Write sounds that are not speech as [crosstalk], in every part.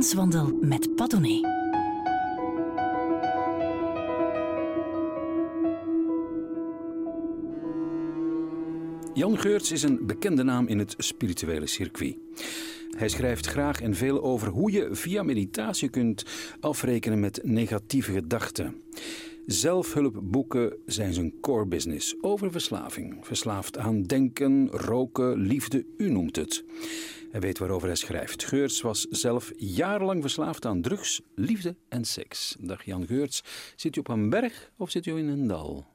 Levenswandel met Padone. Jan Geurts is een bekende naam in het spirituele circuit. Hij schrijft graag en veel over hoe je via meditatie kunt afrekenen met negatieve gedachten. Zelfhulpboeken zijn zijn core business over verslaving. Verslaafd aan denken, roken, liefde, u noemt het. Hij weet waarover hij schrijft. Geurts was zelf jarenlang verslaafd aan drugs, liefde en seks. Dag Jan Geurts, zit u op een berg of zit u in een dal?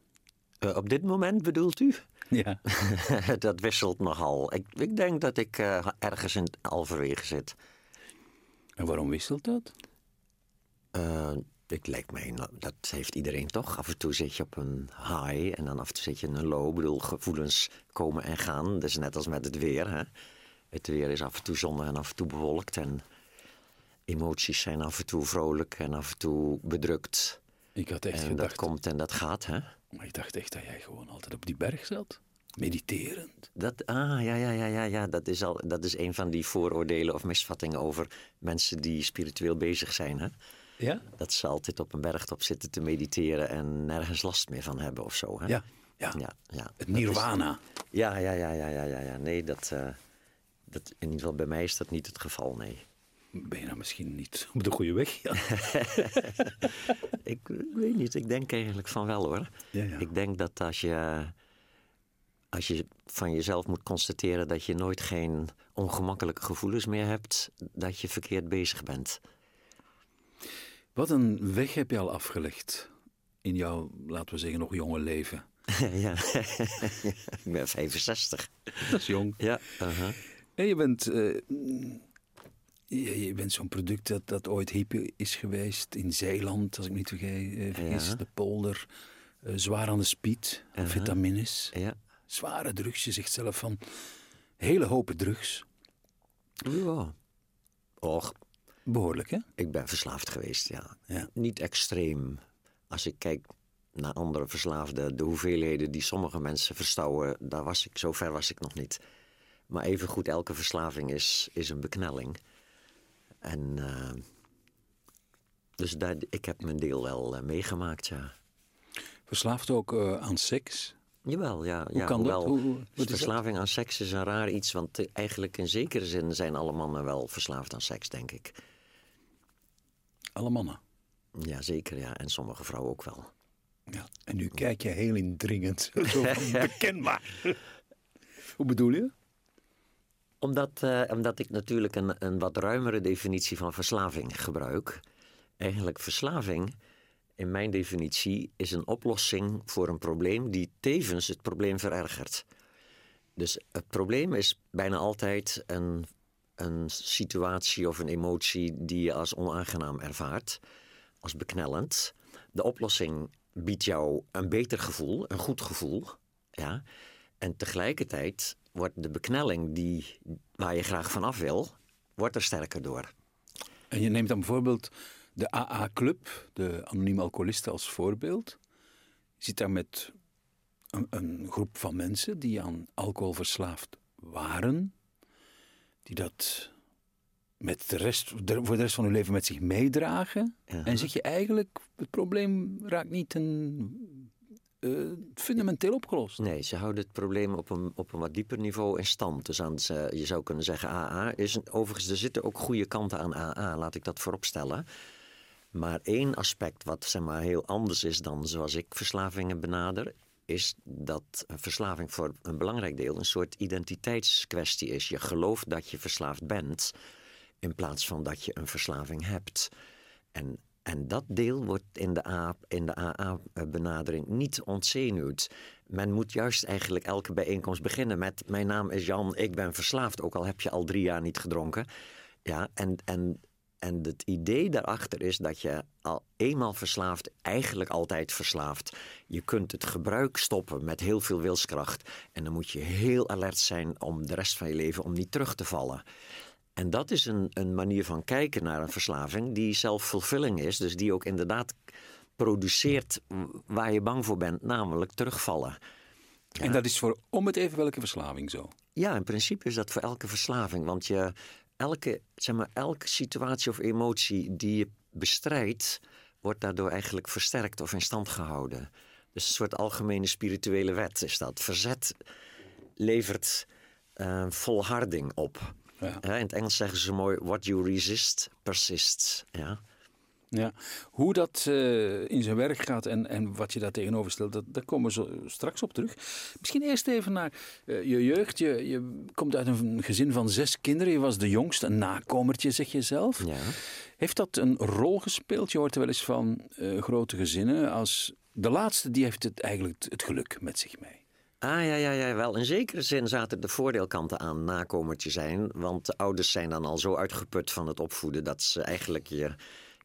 Uh, op dit moment bedoelt u? Ja. [laughs] dat wisselt nogal. Ik, ik denk dat ik uh, ergens in Alverwege zit. En waarom wisselt dat? Uh, ik lijkt mij, dat heeft iedereen toch. Af en toe zit je op een high en dan af en toe zit je in een low. Ik bedoel, gevoelens komen en gaan. Dat is net als met het weer. Hè? Het weer is af en toe zonnig en af en toe bewolkt. En emoties zijn af en toe vrolijk en af en toe bedrukt. Ik had echt en gedacht... dat komt en dat gaat, hè? Maar ik dacht echt dat jij gewoon altijd op die berg zat. Mediterend. Dat, ah, ja, ja, ja, ja, ja. Dat, is al, dat is een van die vooroordelen of misvattingen over mensen die spiritueel bezig zijn, hè? Ja? Dat ze altijd op een bergtop zitten te mediteren en nergens last meer van hebben of zo, hè? Ja, ja. ja, ja. Het nirvana. Is, ja, ja, ja, ja, ja, ja, ja. Nee, dat, uh, dat, in ieder geval bij mij is dat niet het geval, nee. Ben je nou misschien niet op de goede weg? Ja. [laughs] ik, ik, weet niet, ik denk eigenlijk van wel hoor. Ja, ja. Ik denk dat als je, als je van jezelf moet constateren dat je nooit geen ongemakkelijke gevoelens meer hebt, dat je verkeerd bezig bent. Wat een weg heb je al afgelegd in jouw, laten we zeggen, nog jonge leven? [laughs] ja, [laughs] ik ben 65. Dat is jong. Ja. Uh -huh. Je bent, uh, je, je, bent zo'n product dat, dat ooit hippie is geweest in Zeeland, als ik me niet vergeet, vergis, ja. de polder. Uh, zwaar aan de speed, Uh-huh. amfetamines. Ja. Zware drugs, je zegt zelf van hele hopen drugs. Ja. Och, Behoorlijk, hè? Ik ben verslaafd geweest, ja. ja. Niet extreem. Als ik kijk naar andere verslaafden, de hoeveelheden die sommige mensen verstouwen, daar was ik, zo ver was ik nog niet. Maar evengoed, elke verslaving is, is een beknelling. En uh, dus daar, ik heb mijn deel wel uh, meegemaakt, ja. Verslaafd ook uh, aan seks? Jawel, ja. Hoe ja, kan hoewel, dat? Hoe, hoe, dus verslaving aan seks is een raar iets, want eigenlijk in zekere zin zijn alle mannen wel verslaafd aan seks, denk ik. Alle mannen? Ja, zeker, ja. En sommige vrouwen ook wel. Ja, en nu kijk je heel indringend, [laughs] zo bekendbaar. [laughs] Hoe bedoel je? Omdat, uh, omdat ik natuurlijk een, een wat ruimere definitie van verslaving gebruik. Eigenlijk verslaving, in mijn definitie, is een oplossing voor een probleem die tevens het probleem verergert. Dus het probleem is bijna altijd een, een situatie of een emotie die je als onaangenaam ervaart, als beknellend. De oplossing biedt jou een beter gevoel, een goed gevoel. Ja? En tegelijkertijd wordt de beknelling die, waar je graag vanaf wil, wordt er sterker door. En je neemt dan bijvoorbeeld de AA-club, de anonieme alcoholisten, als voorbeeld. Je zit daar met een, een, groep van mensen die aan alcohol verslaafd waren, die dat met de rest, voor de rest van hun leven met zich meedragen. Ja. En zeg je eigenlijk, het probleem raakt niet een uh, fundamenteel opgelost. Nee, ze houden het probleem op een, op een wat dieper niveau in stand. Dus aan, je zou kunnen zeggen AA. Is een, overigens, er zitten ook goede kanten aan AA, laat ik dat vooropstellen. Maar één aspect wat zeg maar, heel anders is dan zoals ik verslavingen benader... is dat verslaving voor een belangrijk deel een soort identiteitskwestie is. Je gelooft dat je verslaafd bent in plaats van dat je een verslaving hebt. En en dat deel wordt in de, de AA-benadering niet ontzenuwd. Men moet juist eigenlijk elke bijeenkomst beginnen met... mijn naam is Jan, ik ben verslaafd, ook al heb je al drie jaar niet gedronken. Ja, en, en, en het idee daarachter is dat je al eenmaal verslaafd, eigenlijk altijd verslaafd. Je kunt het gebruik stoppen met heel veel wilskracht. En dan moet je heel alert zijn om de rest van je leven om niet terug te vallen. En dat is een, een manier van kijken naar een verslaving die self-fulfilling is. Dus die ook inderdaad produceert waar je bang voor bent, namelijk terugvallen. Ja. En dat is voor om het even welke verslaving zo? Ja, in principe is dat voor elke verslaving. Want je, elke, zeg maar, elke situatie of emotie die je bestrijdt, wordt daardoor eigenlijk versterkt of in stand gehouden. Dus een soort algemene spirituele wet is dat. Verzet levert uh, volharding op. Ja. in het Engels zeggen ze mooi: What you resist, persists. Ja. Ja, hoe dat uh, in zijn werk gaat en, en wat je daar tegenover stelt, dat, daar komen we zo straks op terug. Misschien eerst even naar uh, je jeugd. Je, je komt uit een gezin van zes kinderen. Je was de jongste, een nakomertje, zeg je zelf. Ja. Heeft dat een rol gespeeld? Je hoort wel eens van uh, grote gezinnen als de laatste, die heeft het eigenlijk het geluk met zich mee. Ah ja, ja, ja, wel. In zekere zin zaten de voordeelkanten aan nakomertje zijn. Want de ouders zijn dan al zo uitgeput van het opvoeden dat ze eigenlijk je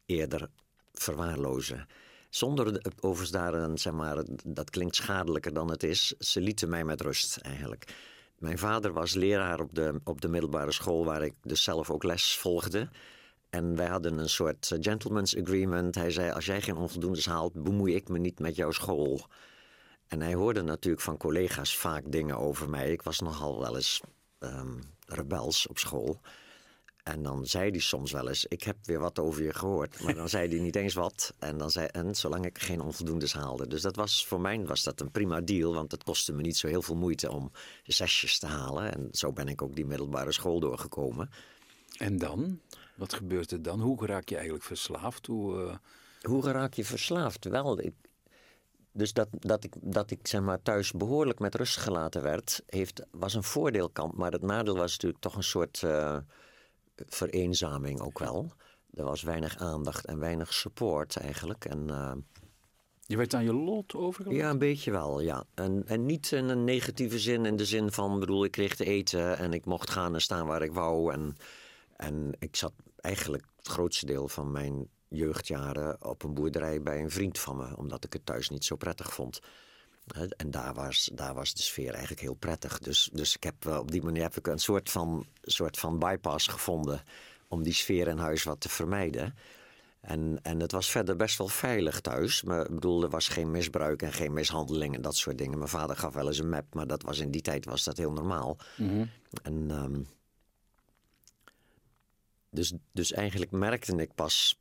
eerder verwaarlozen. Zonder overigens daar een, zeg maar, dat klinkt schadelijker dan het is. Ze lieten mij met rust eigenlijk. Mijn vader was leraar op de, op de middelbare school waar ik dus zelf ook les volgde. En wij hadden een soort gentleman's agreement. Hij zei: Als jij geen onvoldoendes haalt, bemoei ik me niet met jouw school. En hij hoorde natuurlijk van collega's vaak dingen over mij. Ik was nogal wel eens um, rebels op school. En dan zei hij soms wel eens: Ik heb weer wat over je gehoord. Maar dan zei hij niet eens wat. En, dan zei, en zolang ik geen onvoldoendes haalde. Dus dat was, voor mij was dat een prima deal. Want het kostte me niet zo heel veel moeite om zesjes te halen. En zo ben ik ook die middelbare school doorgekomen. En dan? Wat gebeurt er dan? Hoe raak je eigenlijk verslaafd? Hoe, uh... Hoe raak je verslaafd? Wel, ik, dus dat, dat ik, dat ik zeg maar, thuis behoorlijk met rust gelaten werd, heeft, was een voordeelkant. Maar het nadeel was natuurlijk toch een soort uh, vereenzaming ook wel. Er was weinig aandacht en weinig support eigenlijk. En, uh, je werd aan je lot overgelaten? Ja, een beetje wel, ja. En, en niet in een negatieve zin, in de zin van, bedoel, ik kreeg te eten en ik mocht gaan en staan waar ik wou. En, en ik zat eigenlijk het grootste deel van mijn jeugdjaren op een boerderij bij een vriend van me, omdat ik het thuis niet zo prettig vond. En daar was, daar was de sfeer eigenlijk heel prettig. Dus, dus ik heb, op die manier heb ik een soort van, soort van bypass gevonden om die sfeer in huis wat te vermijden. En, en het was verder best wel veilig thuis. Maar, ik bedoel, er was geen misbruik en geen mishandeling en dat soort dingen. Mijn vader gaf wel eens een map, maar dat was in die tijd was dat heel normaal. Mhm. En, um, dus, dus eigenlijk merkte ik pas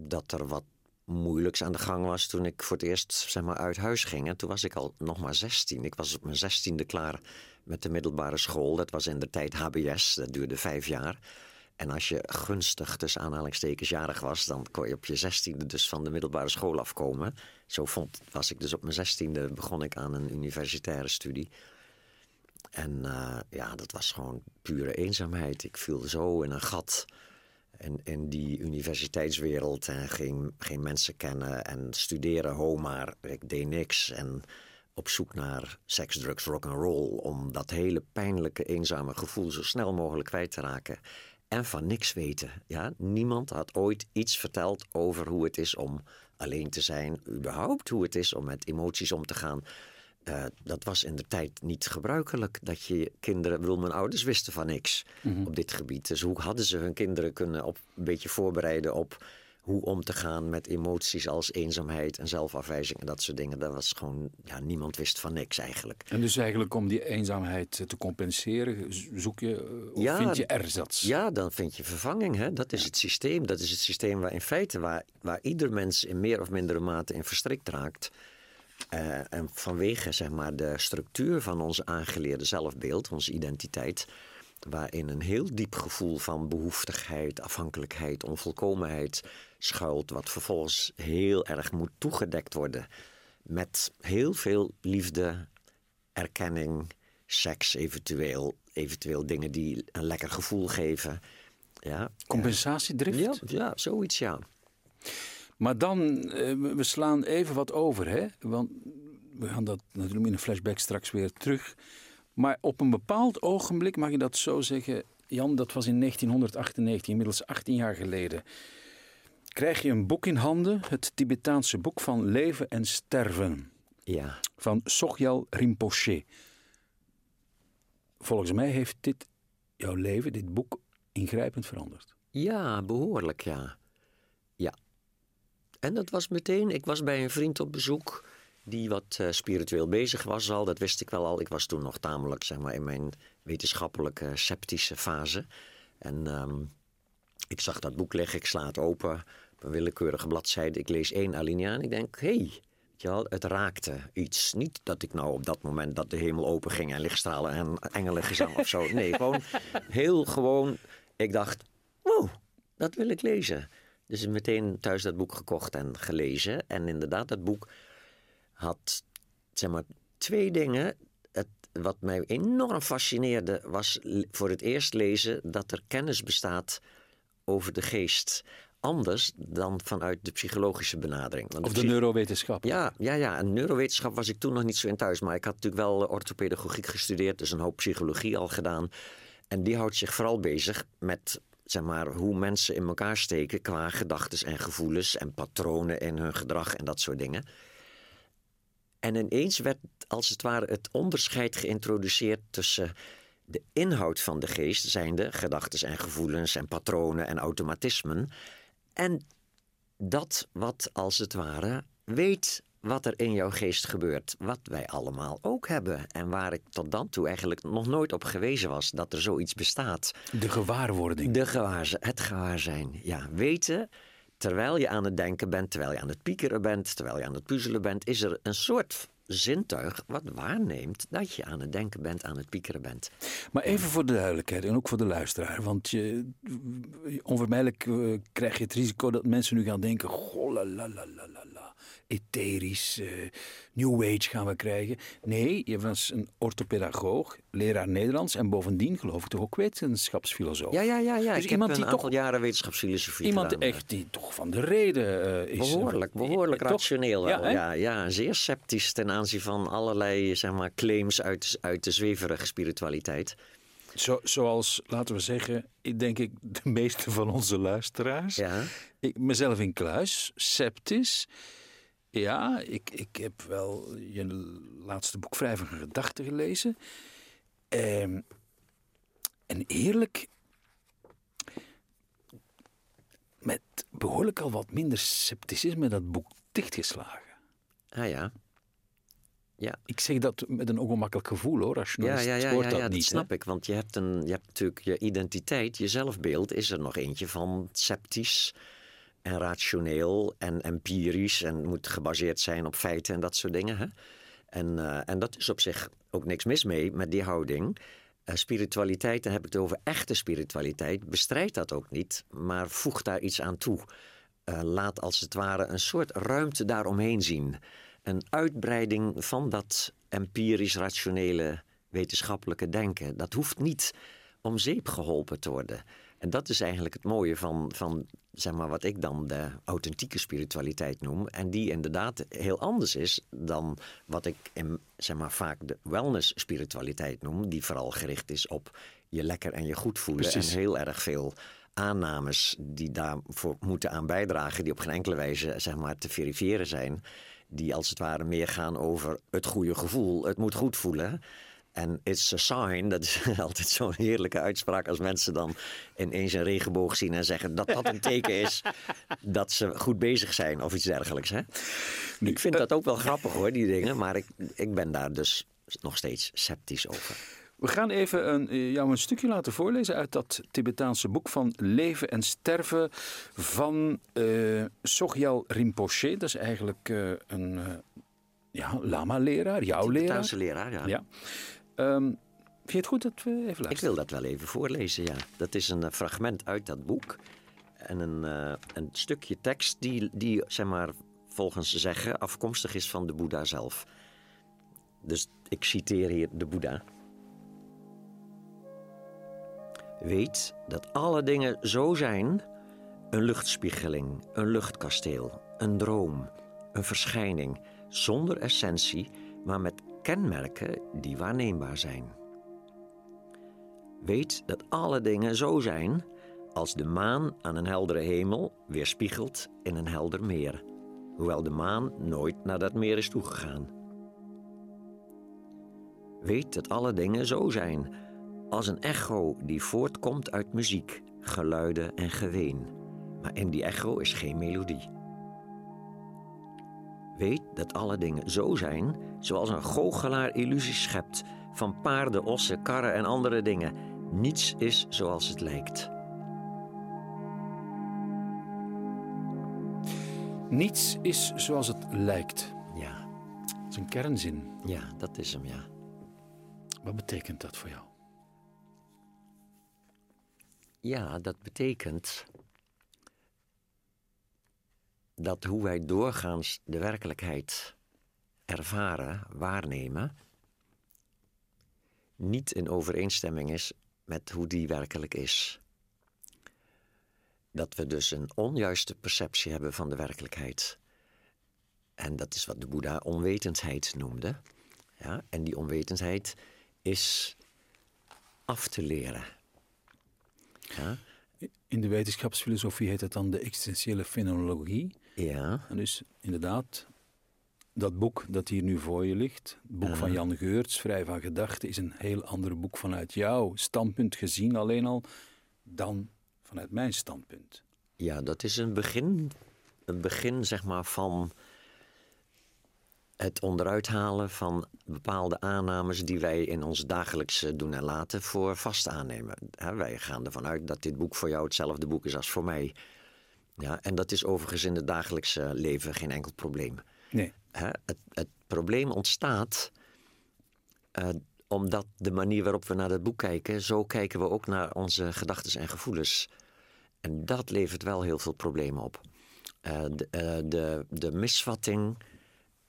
dat er wat moeilijks aan de gang was toen ik voor het eerst zeg maar, uit huis ging. En toen was ik al nog maar 16. Ik was op mijn zestiende klaar met de middelbare school. Dat was in de tijd HBS, dat duurde vijf jaar. En als je gunstig tussen aanhalingstekens jarig was, dan kon je op je zestiende dus van de middelbare school afkomen. Zo vond, was ik dus op mijn zestiende begon ik aan een universitaire studie. En uh, ja, dat was gewoon pure eenzaamheid. Ik viel zo in een gat en in die universiteitswereld en geen, geen mensen kennen en studeren, ho maar, ik deed niks. En op zoek naar seks, drugs, rock and roll om dat hele pijnlijke, eenzame gevoel zo snel mogelijk kwijt te raken. En van niks weten. Ja? Niemand had ooit iets verteld over hoe het is om alleen te zijn, überhaupt hoe het is om met emoties om te gaan. Uh, dat was in de tijd niet gebruikelijk dat je kinderen. bedoel, mijn ouders wisten van niks Mhm. op dit gebied. Dus hoe hadden ze hun kinderen kunnen op, een beetje voorbereiden op hoe om te gaan met emoties als eenzaamheid en zelfafwijzing en dat soort dingen. Dat was gewoon, ja, niemand wist van niks eigenlijk. En dus eigenlijk om die eenzaamheid te compenseren, zoek je, eh, of Ja, vind je erzats? Ja, dan vind je vervanging. Hè? Dat is het systeem. Dat is het systeem waar in feite waar, waar ieder mens in meer of mindere mate in verstrikt raakt. Eh, en vanwege zeg maar, de structuur van ons aangeleerde zelfbeeld, onze identiteit, waarin een heel diep gevoel van behoeftigheid, afhankelijkheid, onvolkomenheid schuilt, wat vervolgens heel erg moet toegedekt worden met heel veel liefde, erkenning, seks eventueel, eventueel dingen die een lekker gevoel geven. Ja, Compensatiedrift? ja, ja zoiets ja. Maar dan, eh, we slaan even wat over, hè? Want we gaan dat natuurlijk in een flashback straks weer terug. Maar op een bepaald ogenblik, mag je dat zo zeggen, Jan, dat was in 1998, inmiddels 18 jaar geleden. Krijg je een boek in handen, het Tibetaanse boek van Leven en Sterven, Ja, van Sogyal Rinpoche. Volgens mij heeft dit jouw leven, dit boek, ingrijpend veranderd. ja behoorlijk ja. En dat was meteen, ik was bij een vriend op bezoek die wat uh, spiritueel bezig was al. Dat wist ik wel al. Ik was toen nog tamelijk zeg maar, in mijn wetenschappelijke sceptische fase. En um, ik zag dat boek liggen, ik sla het open op een willekeurige bladzijde. Ik lees één alinea en ik denk, hé, hey, ja, het raakte iets. Niet dat ik nou op dat moment dat de hemel open ging en lichtstralen en engelengezang of zo. Nee, gewoon [laughs] heel gewoon. Ik dacht, wow, dat wil ik lezen. Dus meteen thuis dat boek gekocht en gelezen. En inderdaad, dat boek had zeg maar twee dingen. Het, wat mij enorm fascineerde was voor het eerst lezen dat er kennis bestaat over de geest anders dan vanuit de psychologische benadering. Want of de, neurowetenschap. Ja, ja, ja, en neurowetenschap was ik toen nog niet zo in thuis. Maar ik had natuurlijk wel orthopedagogiek gestudeerd, dus een hoop psychologie al gedaan. En die houdt zich vooral bezig met zeg maar, hoe mensen in elkaar steken qua gedachten en gevoelens en patronen in hun gedrag en dat soort dingen. En ineens werd als het ware het onderscheid geïntroduceerd tussen de inhoud van de geest, zijnde gedachten en gevoelens en patronen en automatismen, en dat wat als het ware weet wat er in jouw geest gebeurt. Wat wij allemaal ook hebben. En waar ik tot dan toe eigenlijk nog nooit op gewezen was dat er zoiets bestaat. De gewaarwording. De gewaar, het gewaarzijn. Ja, weten terwijl je aan het denken bent, terwijl je aan het piekeren bent, terwijl je aan het puzzelen bent, is er een soort zintuig wat waarneemt dat je aan het denken bent, aan het piekeren bent. Maar even voor de duidelijkheid en ook voor de luisteraar. Want je, onvermijdelijk eh, krijg je het risico dat mensen nu gaan denken: goh, la la la la la etherisch, uh, New Age gaan we krijgen. Nee, je was een orthopedagoog, leraar Nederlands en bovendien geloof ik toch ook wetenschapsfilosoof. Ja, ja, ja. ja. Dus ik iemand heb een die aantal toch, jaren wetenschapsfilosofie Iemand echt die toch van de reden uh, is. Behoorlijk, behoorlijk rationeel. Ja, ja, ja, zeer sceptisch ten aanzien van allerlei zeg maar, claims uit, uit de zweverige spiritualiteit. Zo, zoals, laten we zeggen, ik denk ik de meeste van onze luisteraars. Ja. Ik, mezelf in kluis, sceptisch. Ja, ik, ik heb wel je laatste boek Vrij van Gedachten gelezen. Ehm, en eerlijk, met behoorlijk al wat minder scepticisme dat boek dichtgeslagen. Ah ja. Ja. Ik zeg dat met een ongemakkelijk gevoel hoor, als je ja, ja, ja, ja, ja, dat, snap ik. Want je hebt, een, je hebt natuurlijk je identiteit, je zelfbeeld is er nog eentje van sceptisch en rationeel en empirisch en moet gebaseerd zijn op feiten en dat soort dingen. Hè? En, uh, en dat is op zich ook niks mis mee met die houding. Uh, spiritualiteit, dan heb ik het over echte spiritualiteit, bestrijdt dat ook niet, maar voegt daar iets aan toe. Uh, laat als het ware een soort ruimte daaromheen zien. Een uitbreiding van dat empirisch rationele wetenschappelijke denken. Dat hoeft niet om zeep geholpen te worden. En dat is eigenlijk het mooie van, van zeg maar, wat ik dan de authentieke spiritualiteit noem. En die inderdaad heel anders is dan wat ik in, zeg maar, vaak de wellness spiritualiteit noem. Die vooral gericht is op je lekker en je goed voelen. En heel erg veel aannames die daarvoor moeten aan bijdragen. Die op geen enkele wijze zeg maar, te verifiëren zijn. Die als het ware meer gaan over het goede gevoel. Het moet goed voelen. En it's a sign, dat is [laughs] altijd zo'n heerlijke uitspraak als mensen dan ineens een regenboog zien en zeggen dat dat een teken is dat ze goed bezig zijn of iets dergelijks. Hè? Ik vind dat ook wel grappig hoor, die dingen, maar ik, ik ben daar dus nog steeds sceptisch over. We gaan even een, eh, jou een stukje laten voorlezen uit dat Tibetaanse boek van Leven en Sterven van uh, Sogyal Rinpoche. Dat is eigenlijk uh, een uh, ja, lama-leraar, jouw leraar. Tibetaanse leraar, ja. ja. Um, vind je het goed dat we even luisteren? Ik wil dat wel even voorlezen, ja. Dat is een fragment uit dat boek. En een, uh, een stukje tekst die, die, zeg maar, volgens ze zeggen afkomstig is van de Boeddha zelf. Dus ik citeer hier de Boeddha. Weet dat alle dingen zo zijn: een luchtspiegeling, een luchtkasteel, een droom, een verschijning, zonder essentie, maar met kenmerken die waarneembaar zijn. Weet dat alle dingen zo zijn als de maan aan een heldere hemel weerspiegelt in een helder meer, hoewel de maan nooit naar dat meer is toegegaan. Weet dat alle dingen zo zijn als een echo die voortkomt uit muziek, geluiden en geween, maar in die echo is geen melodie. Weet dat alle dingen zo zijn zoals een goochelaar illusies schept van paarden, ossen, karren en andere dingen. Niets is zoals het lijkt. Niets is zoals het lijkt. Ja, Dat is een kernzin. ja, dat is hem, ja. Wat betekent dat voor jou? Ja, dat betekent dat hoe wij doorgaans de werkelijkheid ervaren, waarnemen, niet in overeenstemming is met hoe die werkelijk is. Dat we dus een onjuiste perceptie hebben van de werkelijkheid. En dat is wat de Boeddha onwetendheid noemde. Ja, en die onwetendheid is af te leren. Ja, In de wetenschapsfilosofie heet het dan de existentiële fenomenologie. Ja. En dus inderdaad, dat boek dat hier nu voor je ligt, het boek van Jan Geurts, Vrij van Gedachten, is een heel ander boek vanuit jouw standpunt gezien alleen al dan vanuit mijn standpunt. Ja, dat is een begin, een begin zeg maar, van het onderuit halen van bepaalde aannames die wij in ons dagelijkse doen en laten voor vast aannemen. Wij gaan ervan uit dat dit boek voor jou hetzelfde boek is als voor mij. Ja, en dat is overigens in het dagelijkse leven geen enkel probleem. Nee, Hè, het, het probleem ontstaat eh, omdat de manier waarop we naar dat boek kijken, zo kijken we ook naar onze gedachten en gevoelens. En dat levert wel heel veel problemen op. Eh, de, eh, de, de misvatting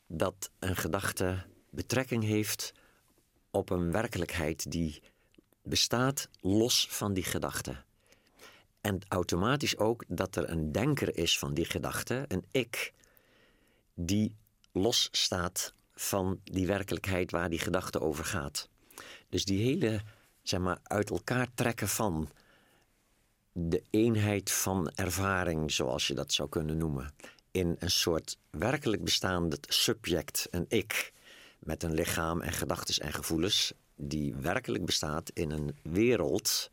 dat een gedachte betrekking heeft op een werkelijkheid die bestaat los van die gedachte. En automatisch ook dat er een denker is van die gedachte, een ik, die los staat van die werkelijkheid waar die gedachte over gaat. Dus die hele, zeg maar, uit elkaar trekken van de eenheid van ervaring, zoals je dat zou kunnen noemen, in een soort werkelijk bestaande subject, een ik, met een lichaam en gedachten en gevoelens, die werkelijk bestaat in een wereld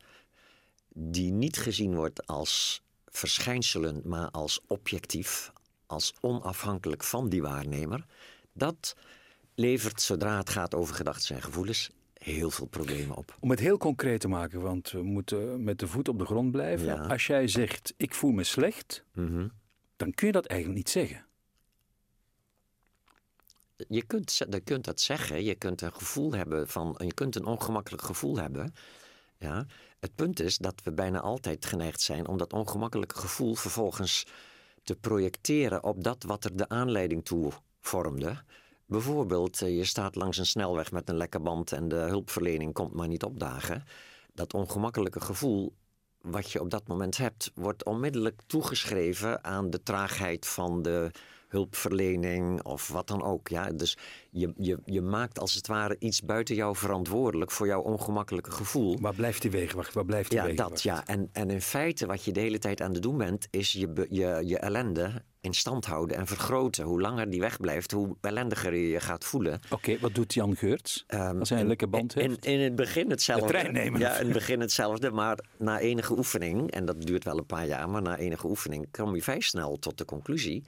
die niet gezien wordt als verschijnselen, maar als objectief, als onafhankelijk van die waarnemer, dat levert, zodra het gaat over gedachten en gevoelens, heel veel problemen op. om het heel concreet te maken, want we moeten met de voet op de grond blijven. Ja. Als jij zegt, ik voel me slecht, Mhm. dan kun je dat eigenlijk niet zeggen. Je kunt, je kunt dat zeggen, je kunt een gevoel hebben van, je kunt een ongemakkelijk gevoel hebben. Ja. Het punt is dat we bijna altijd geneigd zijn om dat ongemakkelijke gevoel vervolgens te projecteren op dat wat er de aanleiding toe vormde. Bijvoorbeeld, eh, je staat langs een snelweg met een lekke band en de hulpverlening komt maar niet opdagen. Dat ongemakkelijke gevoel wat je op dat moment hebt, wordt onmiddellijk toegeschreven aan de traagheid van de hulpverlening of wat dan ook. Ja? Dus je, je, je maakt als het ware iets buiten jou verantwoordelijk voor jouw ongemakkelijke gevoel. Waar blijft die wegenwacht? Waar blijft die Ja, wegenwacht? dat ja. En, en in feite wat je de hele tijd aan het doen bent, is je, je, je ellende in stand houden en vergroten. Hoe langer die wegblijft, hoe ellendiger je je gaat voelen. Oké, wat doet Jan Geurts Ehm, als hij een in- lekke band in, heeft? In, het begin hetzelfde. De trein nemen. Ja, in het begin hetzelfde. Maar na enige oefening, en dat duurt wel een paar jaar, maar na enige oefening kom je vrij snel tot de conclusie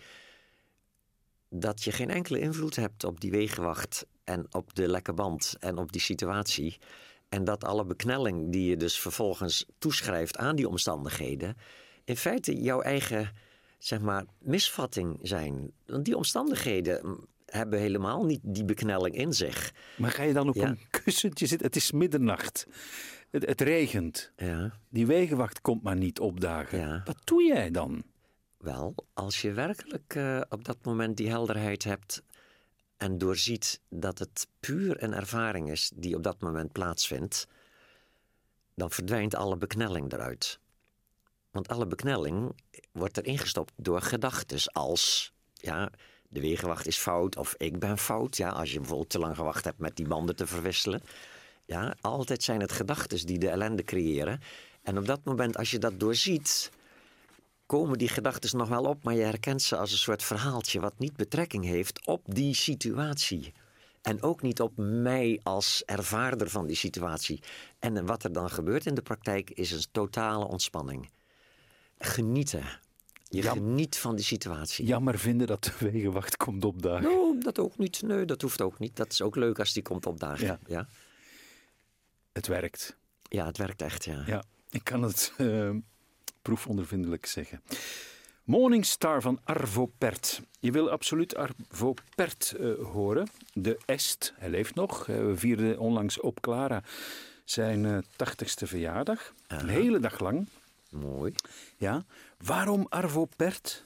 dat je geen enkele invloed hebt op die wegenwacht en op de lekke band en op die situatie. En dat alle beknelling die je dus vervolgens toeschrijft aan die omstandigheden, in feite jouw eigen zeg maar, misvatting zijn. Want die omstandigheden mm, hebben helemaal niet die beknelling in zich. Maar ga je dan op Ja. een kussentje zitten? Het is middernacht. Het, het regent. Ja. Die wegenwacht komt maar niet opdagen. Ja. Wat doe jij dan? Wel, als je werkelijk eh, op dat moment die helderheid hebt en doorziet dat het puur een ervaring is die op dat moment plaatsvindt, dan verdwijnt alle beknelling eruit. Want alle beknelling wordt erin gestopt door gedachten als, ja, de wegenwacht is fout of ik ben fout. Ja, als je bijvoorbeeld te lang gewacht hebt met die banden te verwisselen. Ja, altijd zijn het gedachten die de ellende creëren. En op dat moment, als je dat doorziet, komen die gedachten nog wel op, maar je herkent ze als een soort verhaaltje wat niet betrekking heeft op die situatie. En ook niet op mij als ervaarder van die situatie. En wat er dan gebeurt in de praktijk is een totale ontspanning. Genieten. Je geniet van die situatie. Jammer vinden dat de wegenwacht komt opdagen. Nou, dat ook niet. Nee, dat hoeft ook niet. Dat is ook leuk als die komt opdagen. Ja. Ja, ja. Het werkt. het werkt echt, ja. Ja, ik kan het eh, proefondervindelijk zeggen. Morningstar van Arvo Pert. Je wil absoluut Arvo Pert eh, horen. De Est, hij leeft nog. Eh, we vierden onlangs op Clara zijn eh, tachtigste verjaardag. Een hele dag lang. Mooi. Ja. Waarom Arvo Pert?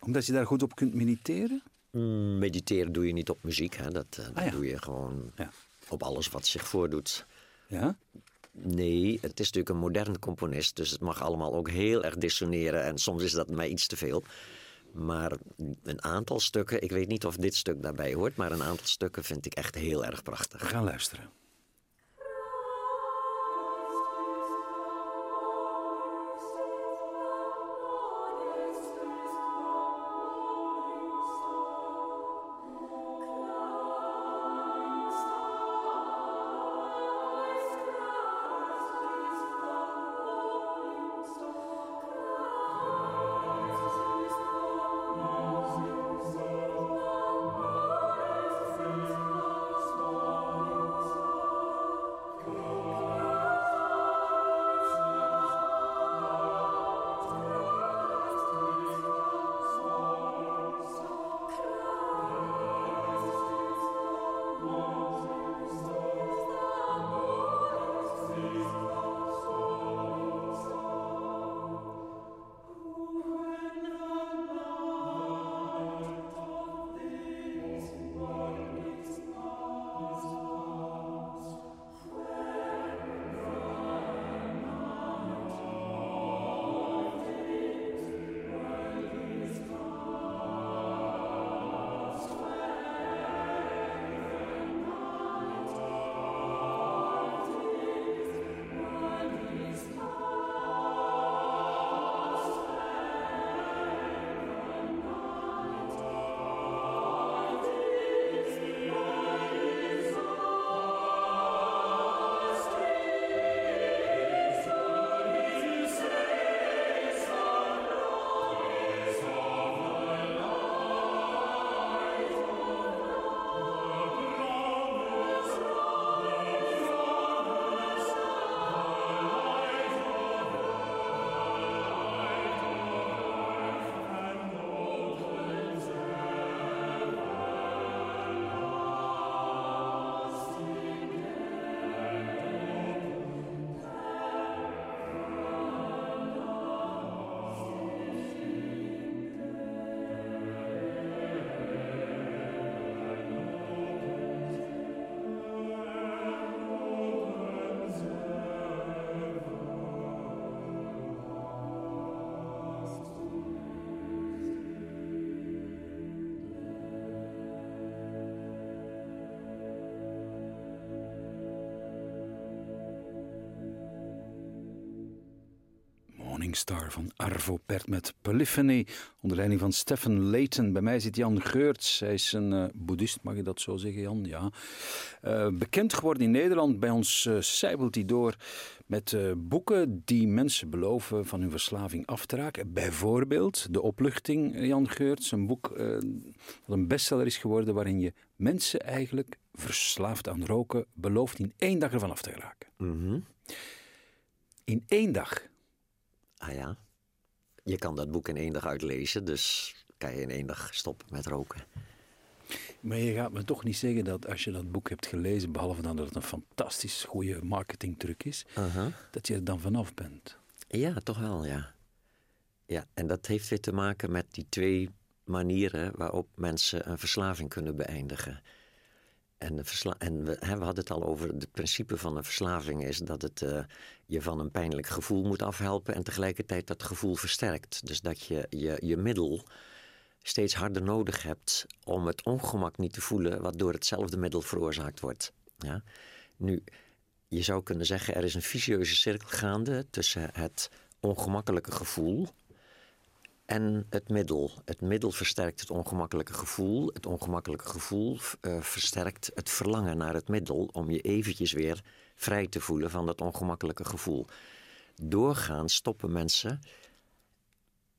Omdat je daar goed op kunt mediteren? Mm, mediteren doe je niet op muziek. Hè? Dat, dat Ah, ja. doe je gewoon Ja. op alles wat zich voordoet. Ja. Nee, het is natuurlijk een moderne componist. Dus het mag allemaal ook heel erg dissoneren. En soms is dat mij iets te veel. Maar een aantal stukken, ik weet niet of dit stuk daarbij hoort, maar een aantal stukken vind ik echt heel erg prachtig. gaan luisteren. Morningstar van Arvo Pert met Polyphony onder leiding van Stefan Layton. Bij mij zit Jan Geurts. Hij is een eh, boeddhist, mag je dat zo zeggen, Jan? Ja. Eh, bekend geworden in Nederland. Bij ons sijbelt hij door met boeken die mensen beloven van hun verslaving af te raken. Bijvoorbeeld De Opluchting, Jan Geurts. Een boek dat een bestseller is geworden waarin je mensen eigenlijk verslaafd aan roken belooft in één dag ervan af te geraken. Mhm. In één dag. Ah ja. Je kan dat boek in één dag uitlezen, dus kan je in één dag stoppen met roken. Maar je gaat me toch niet zeggen dat als je dat boek hebt gelezen, behalve dan dat het een fantastisch goede marketingtruc is, dat je er dan vanaf bent. Ja, toch wel, ja. Ja, en dat heeft weer te maken met die twee manieren waarop mensen een verslaving kunnen beëindigen. En, en we, hè, we hadden het al over het principe van een verslaving is dat het eh, je van een pijnlijk gevoel moet afhelpen en tegelijkertijd dat gevoel versterkt. Dus dat je je, je middel steeds harder nodig hebt om het ongemak niet te voelen wat door hetzelfde middel veroorzaakt wordt. Ja? Nu, je zou kunnen zeggen er is een vicieuze cirkel gaande tussen het ongemakkelijke gevoel en het middel. Het middel versterkt het ongemakkelijke gevoel. Het ongemakkelijke gevoel eh, versterkt het verlangen naar het middel om je eventjes weer vrij te voelen van dat ongemakkelijke gevoel. Doorgaans stoppen mensen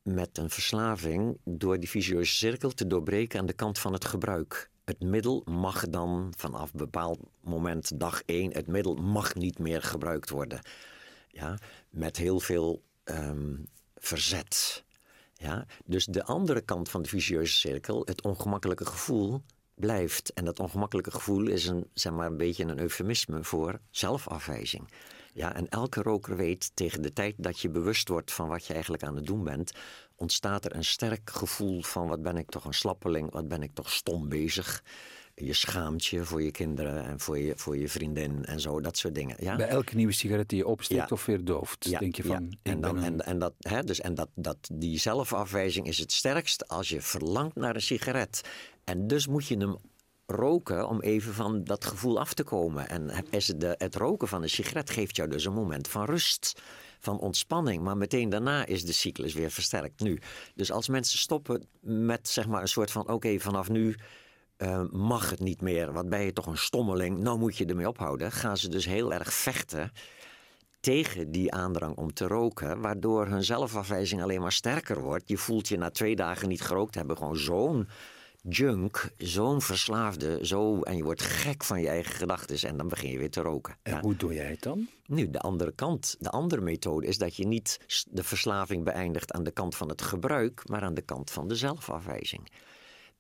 met een verslaving door die vicieuze cirkel te doorbreken aan de kant van het gebruik. Het middel mag dan vanaf bepaald moment, dag één, het middel mag niet meer gebruikt worden. Ja, met heel veel ehm, verzet. Ja, dus de andere kant van de vicieuze cirkel, het ongemakkelijke gevoel, blijft. En dat ongemakkelijke gevoel is een, zeg maar, een beetje een eufemisme voor zelfafwijzing. Ja, en elke roker weet tegen de tijd dat je bewust wordt van wat je eigenlijk aan het doen bent, ontstaat er een sterk gevoel van wat ben ik toch een slappeling, wat ben ik toch stom bezig. Je schaamt je voor je kinderen en voor je, voor je vriendin en zo, dat soort dingen. Ja? Bij elke nieuwe sigaret die je opsteekt Ja. of weer dooft, Ja, denk je van... En, dan, en, en, dat, hè, dus, en dat, dat, die zelfafwijzing is het sterkst als je verlangt naar een sigaret. En dus moet je hem roken om even van dat gevoel af te komen. En het, de, het roken van een sigaret geeft jou dus een moment van rust, van ontspanning. Maar meteen daarna is de cyclus weer versterkt nu. Dus als mensen stoppen met zeg maar een soort van: oké, vanaf nu. Eh, mag het niet meer, wat ben je toch een stommeling, nou moet je ermee ophouden. Gaan ze dus heel erg vechten tegen die aandrang om te roken, waardoor hun zelfafwijzing alleen maar sterker wordt. Je voelt je na twee dagen niet gerookt hebben gewoon zo'n junk, zo'n verslaafde, zo, en je wordt gek van je eigen gedachten en dan begin je weer te roken. En Ja. hoe doe jij het dan? Nu, de andere kant, de andere methode is dat je niet de verslaving beëindigt aan de kant van het gebruik, maar aan de kant van de zelfafwijzing.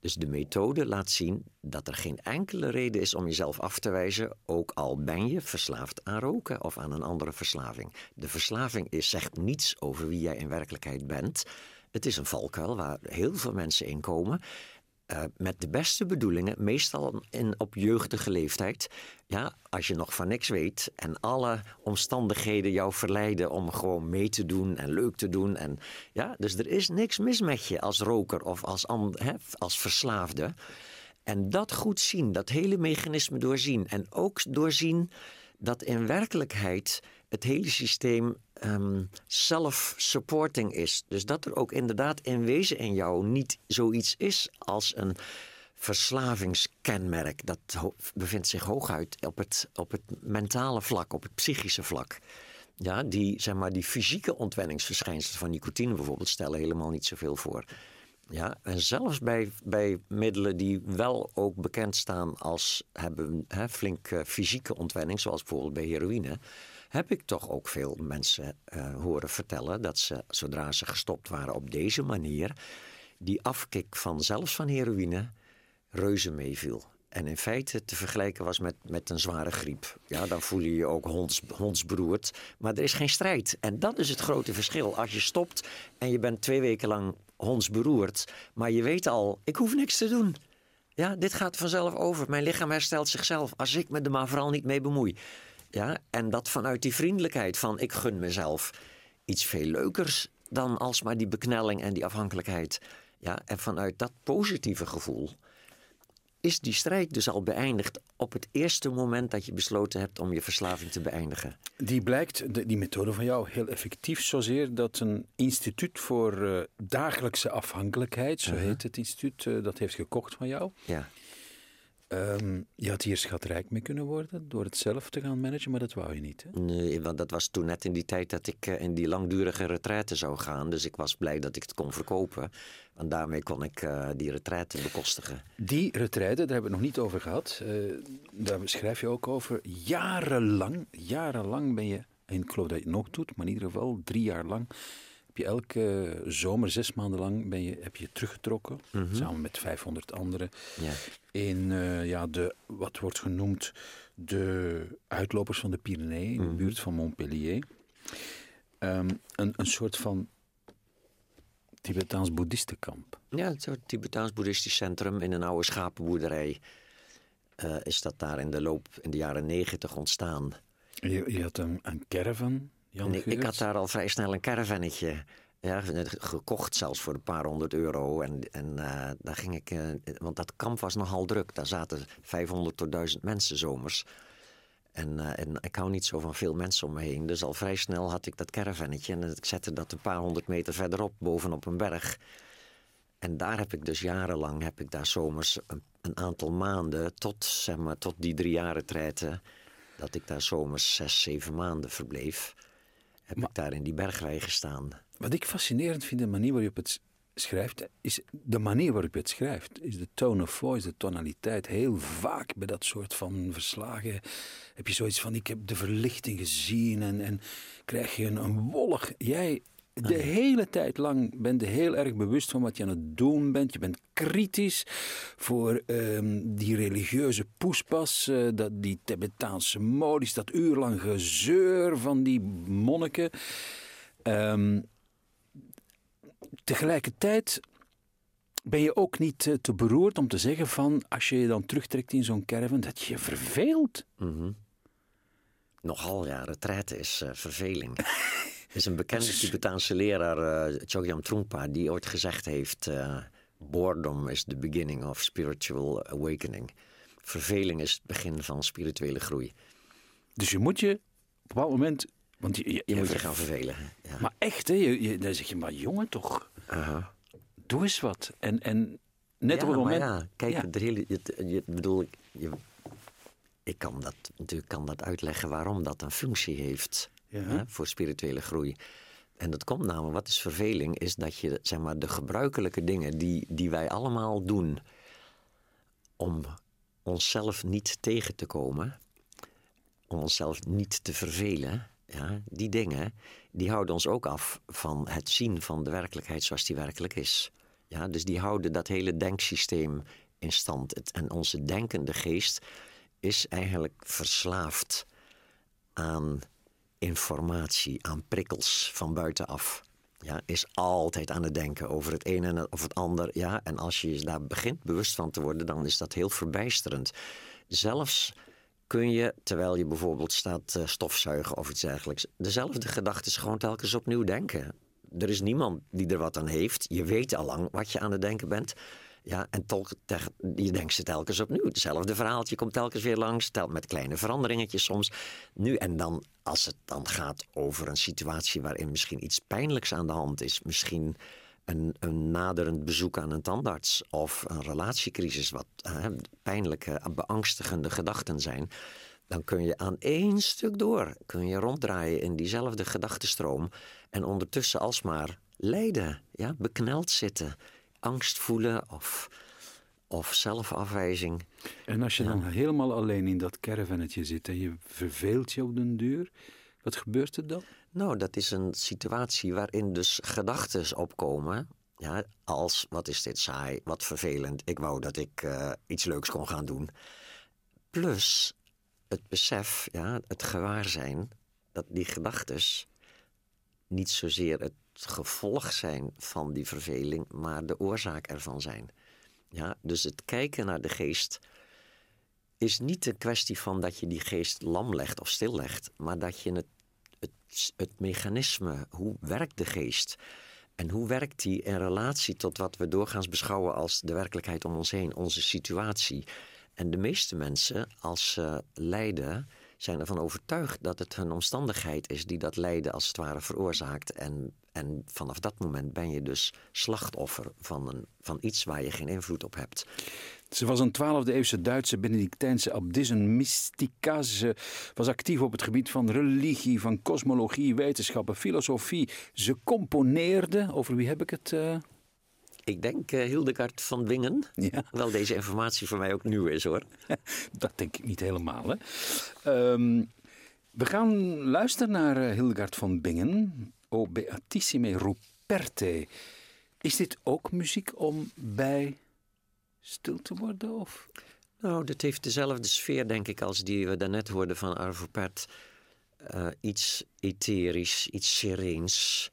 Dus de methode laat zien dat er geen enkele reden is om jezelf af te wijzen, ook al ben je verslaafd aan roken of aan een andere verslaving. De verslaving is, zegt niets over wie jij in werkelijkheid bent. Het is een valkuil waar heel veel mensen in komen. Eh, met de beste bedoelingen, meestal in, op jeugdige leeftijd. Ja, als je nog van niks weet en alle omstandigheden jou verleiden om gewoon mee te doen en leuk te doen. En, ja, dus er is niks mis met je als roker of als, als verslaafde. En dat goed zien, dat hele mechanisme doorzien. En ook doorzien dat in werkelijkheid het hele systeem self-supporting is. Dus dat er ook inderdaad in wezen in jou niet zoiets is als een verslavingskenmerk. Dat bevindt zich hooguit op het, op het mentale vlak, op het psychische vlak. Ja, die, zeg maar, die fysieke ontwenningsverschijnselen van nicotine bijvoorbeeld stellen helemaal niet zoveel voor. Ja, en zelfs bij, bij middelen die wel ook bekend staan als hebben hè, flink fysieke ontwenning, zoals bijvoorbeeld bij heroïne, heb ik toch ook veel mensen eh, horen vertellen dat ze, zodra ze gestopt waren op deze manier, die afkik van zelfs van heroïne reuze meeviel. En in feite te vergelijken was met, met een zware griep. Ja, dan voel je je ook honds, hondsberoerd. Maar er is geen strijd. En dat is het grote verschil. Als je stopt en je bent twee weken lang hondsberoerd... maar je weet al, ik hoef niks te doen. Ja, dit gaat vanzelf over. Mijn lichaam herstelt zichzelf als ik me er maar vooral niet mee bemoei. Ja, en dat vanuit die vriendelijkheid van ik gun mezelf iets veel leukers dan alsmaar die beknelling en die afhankelijkheid. Ja, en vanuit dat positieve gevoel is die strijd dus al beëindigd op het eerste moment dat je besloten hebt om je verslaving te beëindigen. Die blijkt, de- die methode van jou, heel effectief. Zozeer dat een instituut voor eh, dagelijkse afhankelijkheid, zo heet het instituut, eh, dat heeft gekocht van jou. Ja, Ehm, je had hier schatrijk mee kunnen worden door het zelf te gaan managen, maar dat wou je niet. Hè? nee, want dat was toen net in die tijd dat ik eh, in die langdurige retraite zou gaan. Dus ik was blij dat ik het kon verkopen. Want daarmee kon ik eh, die retraite bekostigen. Die retraite, daar hebben we het nog niet over gehad. eh, daar schrijf je ook over. Jarenlang, jarenlang ben je, en ik geloof dat je het nog doet, maar in ieder geval drie jaar lang, heb je elke zomer, zes maanden lang, ben je, heb je teruggetrokken, samen met 500 anderen, Ja. in eh, ja, de, wat wordt genoemd de uitlopers van de Pyreneeën, in de buurt van Montpellier. Ehm, een, een soort van Tibetaans-boeddhistenkamp. Ja, het soort Tibetaans-boeddhistisch centrum in een oude schapenboerderij. eh, is dat daar in de loop in de jaren negentig ontstaan. Je, je had een, een caravan, Jan En ik, ik had daar al vrij snel een caravannetje ja, gekocht, zelfs voor een paar honderd euro. En, en eh, daar ging ik, eh, want dat kamp was nogal druk. Daar zaten 500 tot 1000 mensen zomers. En, eh, en ik hou niet zo van veel mensen om me heen. Dus al vrij snel had ik dat caravannetje. En ik zette dat een paar honderd meter verderop, bovenop een berg. En daar heb ik dus jarenlang, heb ik daar zomers een, een aantal maanden, tot, zeg maar, tot die drie jaren treiten, dat ik daar zomers zes, zeven maanden verbleef, heb ik daar in die bergwei gestaan. wat ik fascinerend vind, de manier waarop het schrijft, is de manier waarop je het schrijft. Is de tone of voice, de tonaliteit. Heel vaak bij dat soort van verslagen heb je zoiets van: ik heb de verlichting gezien en, en krijg je een, een wollig. Jij de hele tijd lang bent je heel erg bewust van wat je aan het doen bent. Je bent kritisch voor ehm, die religieuze poespas, uh, dat, die Tibetaanse modies, dat uurlang gezeur van die monniken. Um, tegelijkertijd ben je ook niet eh, te beroerd om te zeggen van, als je je dan terugtrekt in zo'n caravan, dat je je verveelt. Mm Nogal, ja, retraite is uh, verveling. [laughs] Er is een bekende Tibetaanse leraar, uh, Chogyam Trungpa, die ooit gezegd heeft... Uh, boredom is the beginning of spiritual awakening. Verveling is het begin van spirituele groei. Dus je moet je op een bepaald moment... Want je, je, moet je gaan vervelen. Ja. Maar echt, hè? Je, dan zeg je, maar jongen toch, doe eens wat. En, en net op het moment... ja, kijk, ja. De hele, bedoel, je, ik kan dat, natuurlijk kan dat uitleggen waarom dat een functie heeft ja. voor spirituele groei. En dat komt namelijk, wat is verveling, is dat je zeg maar, de gebruikelijke dingen die, die wij allemaal doen om onszelf niet tegen te komen, om onszelf niet te vervelen, ja, die dingen, die houden ons ook af van het zien van de werkelijkheid zoals die werkelijk is. Ja, dus die houden dat hele denksysteem in stand. En onze denkende geest is eigenlijk verslaafd aan informatie, aan prikkels van buitenaf. Ja, is altijd aan het denken over het ene of het ander. Ja, en als je daar begint bewust van te worden, dan is dat heel verbijsterend. Zelfs kun je, terwijl je bijvoorbeeld staat uh, stofzuigen of iets dergelijks, dezelfde gedachten gewoon telkens opnieuw denken. Er is niemand die er wat aan heeft. Je weet al lang wat je aan het denken bent. Ja, en je denkt ze telkens opnieuw. Hetzelfde verhaaltje komt telkens weer langs, met kleine veranderingetjes soms. Nu en dan, als het dan gaat over een situatie waarin misschien iets pijnlijks aan de hand is, misschien een, een naderend bezoek aan een tandarts of een relatiecrisis, wat hè, pijnlijke, beangstigende gedachten zijn, dan kun je aan één stuk door, kun je ronddraaien in diezelfde gedachtenstroom en ondertussen alsmaar lijden, ja, bekneld zitten angst voelen of, of zelfafwijzing. En als je dan helemaal alleen in dat caravannetje zit en je verveelt je op den duur, wat gebeurt er dan? Nou, dat is een situatie waarin dus gedachten opkomen. Ja, als, wat is dit saai, wat vervelend, ik wou dat ik uh, iets leuks kon gaan doen. Plus het besef, ja, het gewaarzijn, dat die gedachten niet zozeer het gevolg zijn van die verveling, maar de oorzaak ervan zijn. Ja, dus het kijken naar de geest is niet een kwestie van dat je die geest lam legt of stillegt, maar dat je het, het, het mechanisme, hoe werkt de geest? En hoe werkt die in relatie tot wat we doorgaans beschouwen als de werkelijkheid om ons heen, onze situatie? En de meeste mensen, als ze lijden, zijn ervan overtuigd dat het hun omstandigheid is die dat lijden als het ware veroorzaakt. En, en vanaf dat moment ben je dus slachtoffer van, een, van iets waar je geen invloed op hebt. Ze was een 12e eeuwse Duitse Benedictijnse abdis, een mystica. Ze was actief op het gebied van religie, van kosmologie, wetenschappen, filosofie. Ze componeerde, over wie heb ik het? Ik denk uh, Hildegard van Wingen. Ja. Wel deze informatie voor mij ook nieuw is hoor. [laughs] Dat denk ik niet helemaal. Hè. Um, we gaan luisteren naar uh, Hildegard van Bingen. O Beatissime Ruperte. Is dit ook muziek om bij stil te worden? Of? Nou, dat heeft dezelfde sfeer, denk ik, als die we daarnet hoorden van Arvo Pärt. Uh, iets etherisch, iets sereens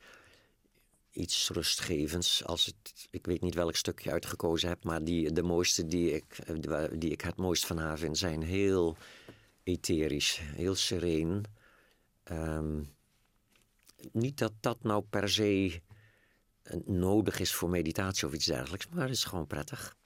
iets rustgevends. Als het, ik weet niet welk stukje uitgekozen heb, maar die, de mooiste die ik, die ik het mooist van haar vind, zijn heel etherisch, heel sereen. Um, niet dat dat nou per se nodig is voor meditatie of iets dergelijks, maar het is gewoon prettig.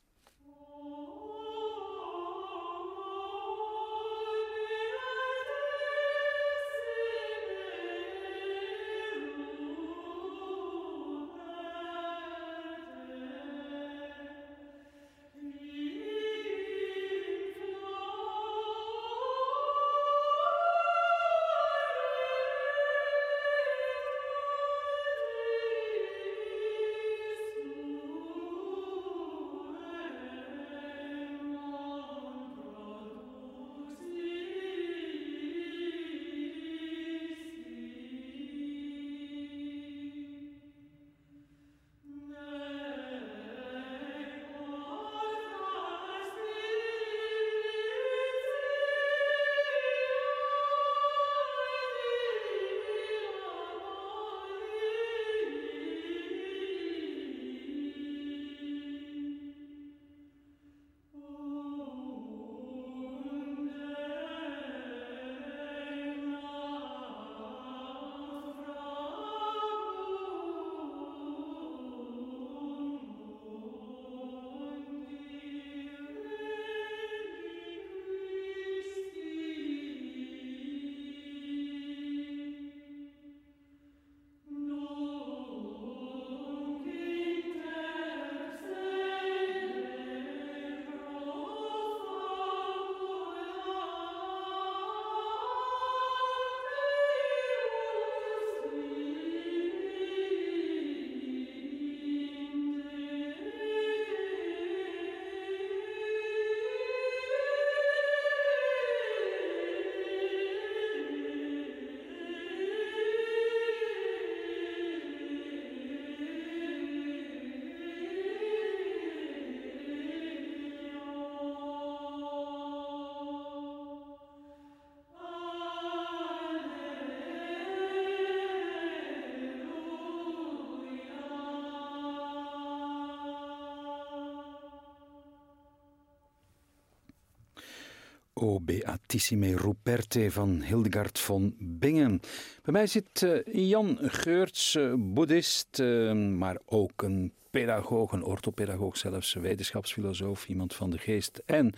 O Beatissime Ruperte van Hildegard von Bingen. Bij mij zit uh, Jan Geurts, uh, boeddhist, uh, maar ook een pedagoog, een orthopedagoog zelfs, wetenschapsfilosoof, iemand van de geest en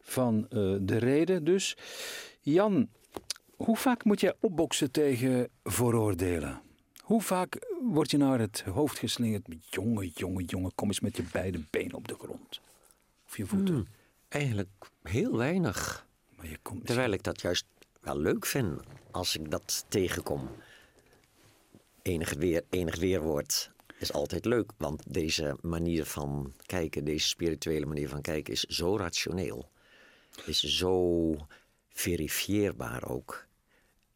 van de reden dus. Jan, hoe vaak moet je opboksen tegen vooroordelen? Hoe vaak word je naar het hoofd geslingerd met jongen, jongen, jongen, kom eens met je beide benen op de grond? Of je voeten? Hmm, eigenlijk heel weinig. Maar je komt Terwijl ik dat juist wel leuk vind als ik dat tegenkom. Enig, weer, enig weerwoord is altijd leuk, want deze manier van kijken, deze spirituele manier van kijken, is zo rationeel. Is zo verifieerbaar ook.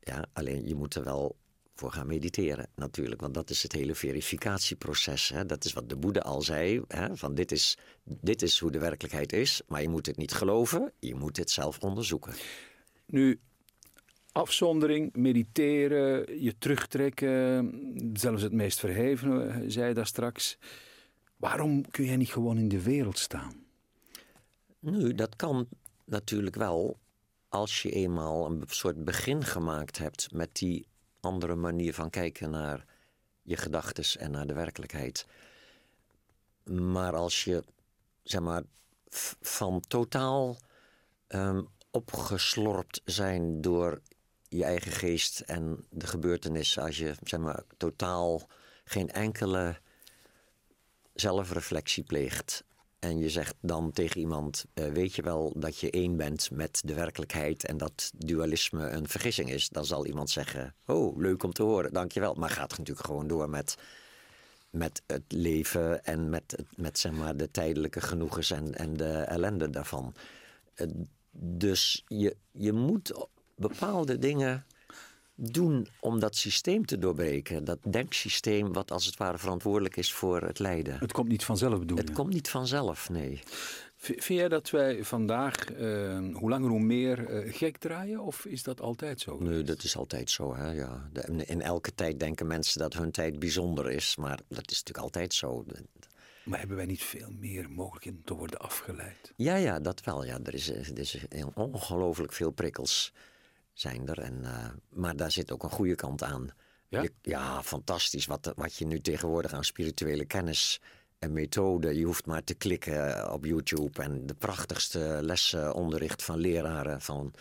Ja, alleen je moet er wel voor gaan mediteren natuurlijk. Want dat is het hele verificatieproces. Hè? Dat is wat de Boeddha al zei. Hè? Van dit is, dit is hoe de werkelijkheid is. Maar je moet het niet geloven. Je moet het zelf onderzoeken. Nu, afzondering, mediteren, je terugtrekken. Zelfs het meest verheven, zei je daar straks. Waarom kun jij niet gewoon in de wereld staan? Nu, dat kan natuurlijk wel als je eenmaal een soort begin gemaakt hebt met die andere manier van kijken naar je gedachten en naar de werkelijkheid. Maar als je, zeg maar, van totaal um, opgeslorpt zijn door je eigen geest en de gebeurtenissen, als je, zeg maar, totaal geen enkele zelfreflectie pleegt en je zegt dan tegen iemand: uh, Weet je wel dat je één bent met de werkelijkheid en dat dualisme een vergissing is? Dan zal iemand zeggen: Oh, leuk om te horen, dankjewel. Maar gaat natuurlijk gewoon door met, met het leven en met, met zeg maar, de tijdelijke genoegens en, en de ellende daarvan. Uh, dus je, je moet bepaalde dingen doen om dat systeem te doorbreken. Dat denksysteem wat als het ware verantwoordelijk is voor het lijden. Het komt niet vanzelf bedoel Het komt niet vanzelf, nee. vind jij dat wij vandaag uh, hoe langer hoe meer uh, gek draaien? Of is dat altijd zo? Nee, dat is altijd zo. Hè? Ja. In elke tijd denken mensen dat hun tijd bijzonder is. Maar dat is natuurlijk altijd zo. Maar hebben wij niet veel meer mogelijkheden te worden afgeleid? Ja, ja, dat wel. Ja. Er is, er is ongelooflijk veel prikkels zijn er. En, uh, maar daar zit ook een goede kant aan. Ja, je, ja fantastisch. Wat, wat je nu tegenwoordig aan spirituele kennis en methode. Je hoeft maar te klikken op YouTube en de prachtigste lessen onderricht van leraren, van,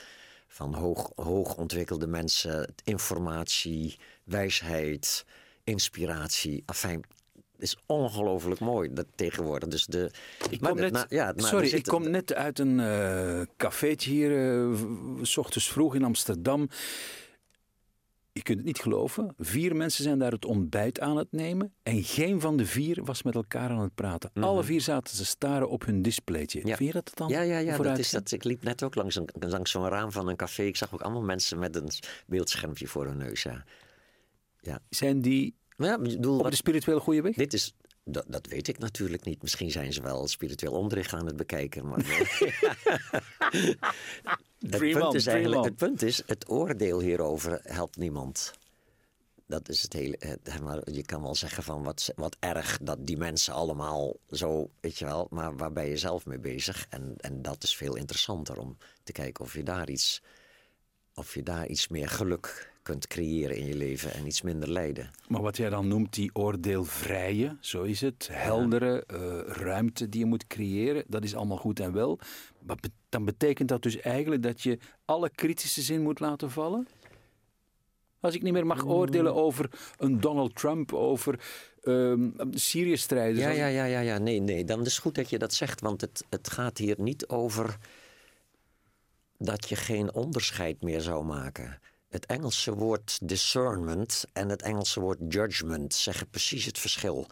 van hoog, hoog ontwikkelde mensen, informatie, wijsheid, inspiratie. Afijn, is ongelooflijk mooi dat tegenwoordig. Dus de, ik kom net, ja, sorry, ik kom net uit een uh, cafeetje hier, uh, s ochtends vroeg in Amsterdam. Je kunt het niet geloven. Vier mensen zijn daar het ontbijt aan het nemen. En geen van de vier was met elkaar aan het praten. Mm -hmm. Alle vier zaten ze staren op hun displaytje. Ja. Vind je dat dan? Ja, ja, ja dat is dat. Ik liep net ook langs, een, langs zo'n raam van een café. Ik zag ook allemaal mensen met een beeldschermpje voor hun neus. Ja. Ja. Zijn die ja, bedoel, op de spirituele goede weg? Dit is, dat, dat, weet ik natuurlijk niet. Misschien zijn ze wel spiritueel onderricht aan het bekijken. Maar [laughs] het, punt is eigenlijk, het punt is, het oordeel hierover helpt niemand. Dat is het hele. Het, je kan wel zeggen van wat, wat erg dat die mensen allemaal zo, weet je wel, maar waar ben je zelf mee bezig? En, en dat is veel interessanter om te kijken of je daar iets, of je daar iets meer geluk kunt creëren in je leven en iets minder lijden. Maar wat jij dan noemt die oordeelvrije, zo is het, heldere uh, ruimte die je moet creëren, dat is allemaal goed en wel. Maar dan betekent dat dus eigenlijk dat je alle kritische zin moet laten vallen? Als ik niet meer mag oordelen over een Donald Trump, over um, Syrië-strijders. Ja, ja, ja, ja, ja, nee, nee. Dan is het goed dat je dat zegt, want het, het gaat hier niet over dat je geen onderscheid meer zou maken. Het Engelse woord discernment en het Engelse woord judgment zeggen precies het verschil.